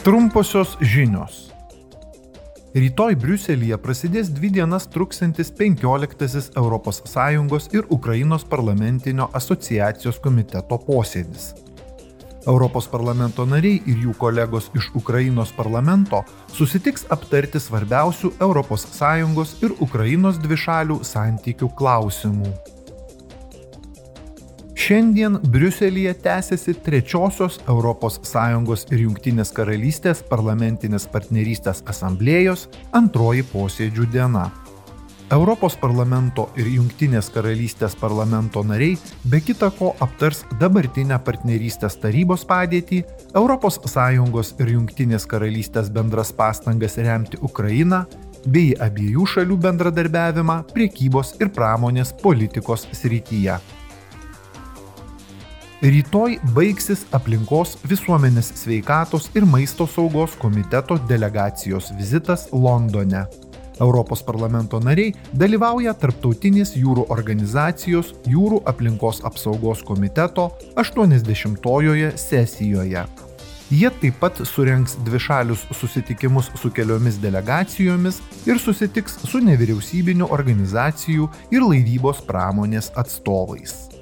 Trumposios žinios. Rytoj Briuselėje prasidės dvi dienas truksantis 15-asis ES ir Ukrainos parlamentinio asociacijos komiteto posėdis. Europos parlamento nariai ir jų kolegos iš Ukrainos parlamento susitiks aptarti svarbiausių ES ir Ukrainos dvišalių santykių klausimų. Šiandien Briuselėje tęsiasi trečiosios ES ir Junktinės karalystės parlamentinės partnerystės asamblėjos antroji posėdžių diena. Europos parlamento ir Junktinės karalystės parlamento nariai be kita ko aptars dabartinę partnerystės tarybos padėtį, ES ir Junktinės karalystės bendras pastangas remti Ukrainą bei abiejų šalių bendradarbiavimą priekybos ir pramonės politikos srityje. Rytoj baigsis aplinkos visuomenės sveikatos ir maisto saugos komiteto delegacijos vizitas Londone. Europos parlamento nariai dalyvauja Tarptautinės jūrų organizacijos jūrų aplinkos apsaugos komiteto 80-ojoje sesijoje. Jie taip pat surenks dvišalius susitikimus su keliomis delegacijomis ir susitiks su nevyriausybinių organizacijų ir laivybos pramonės atstovais.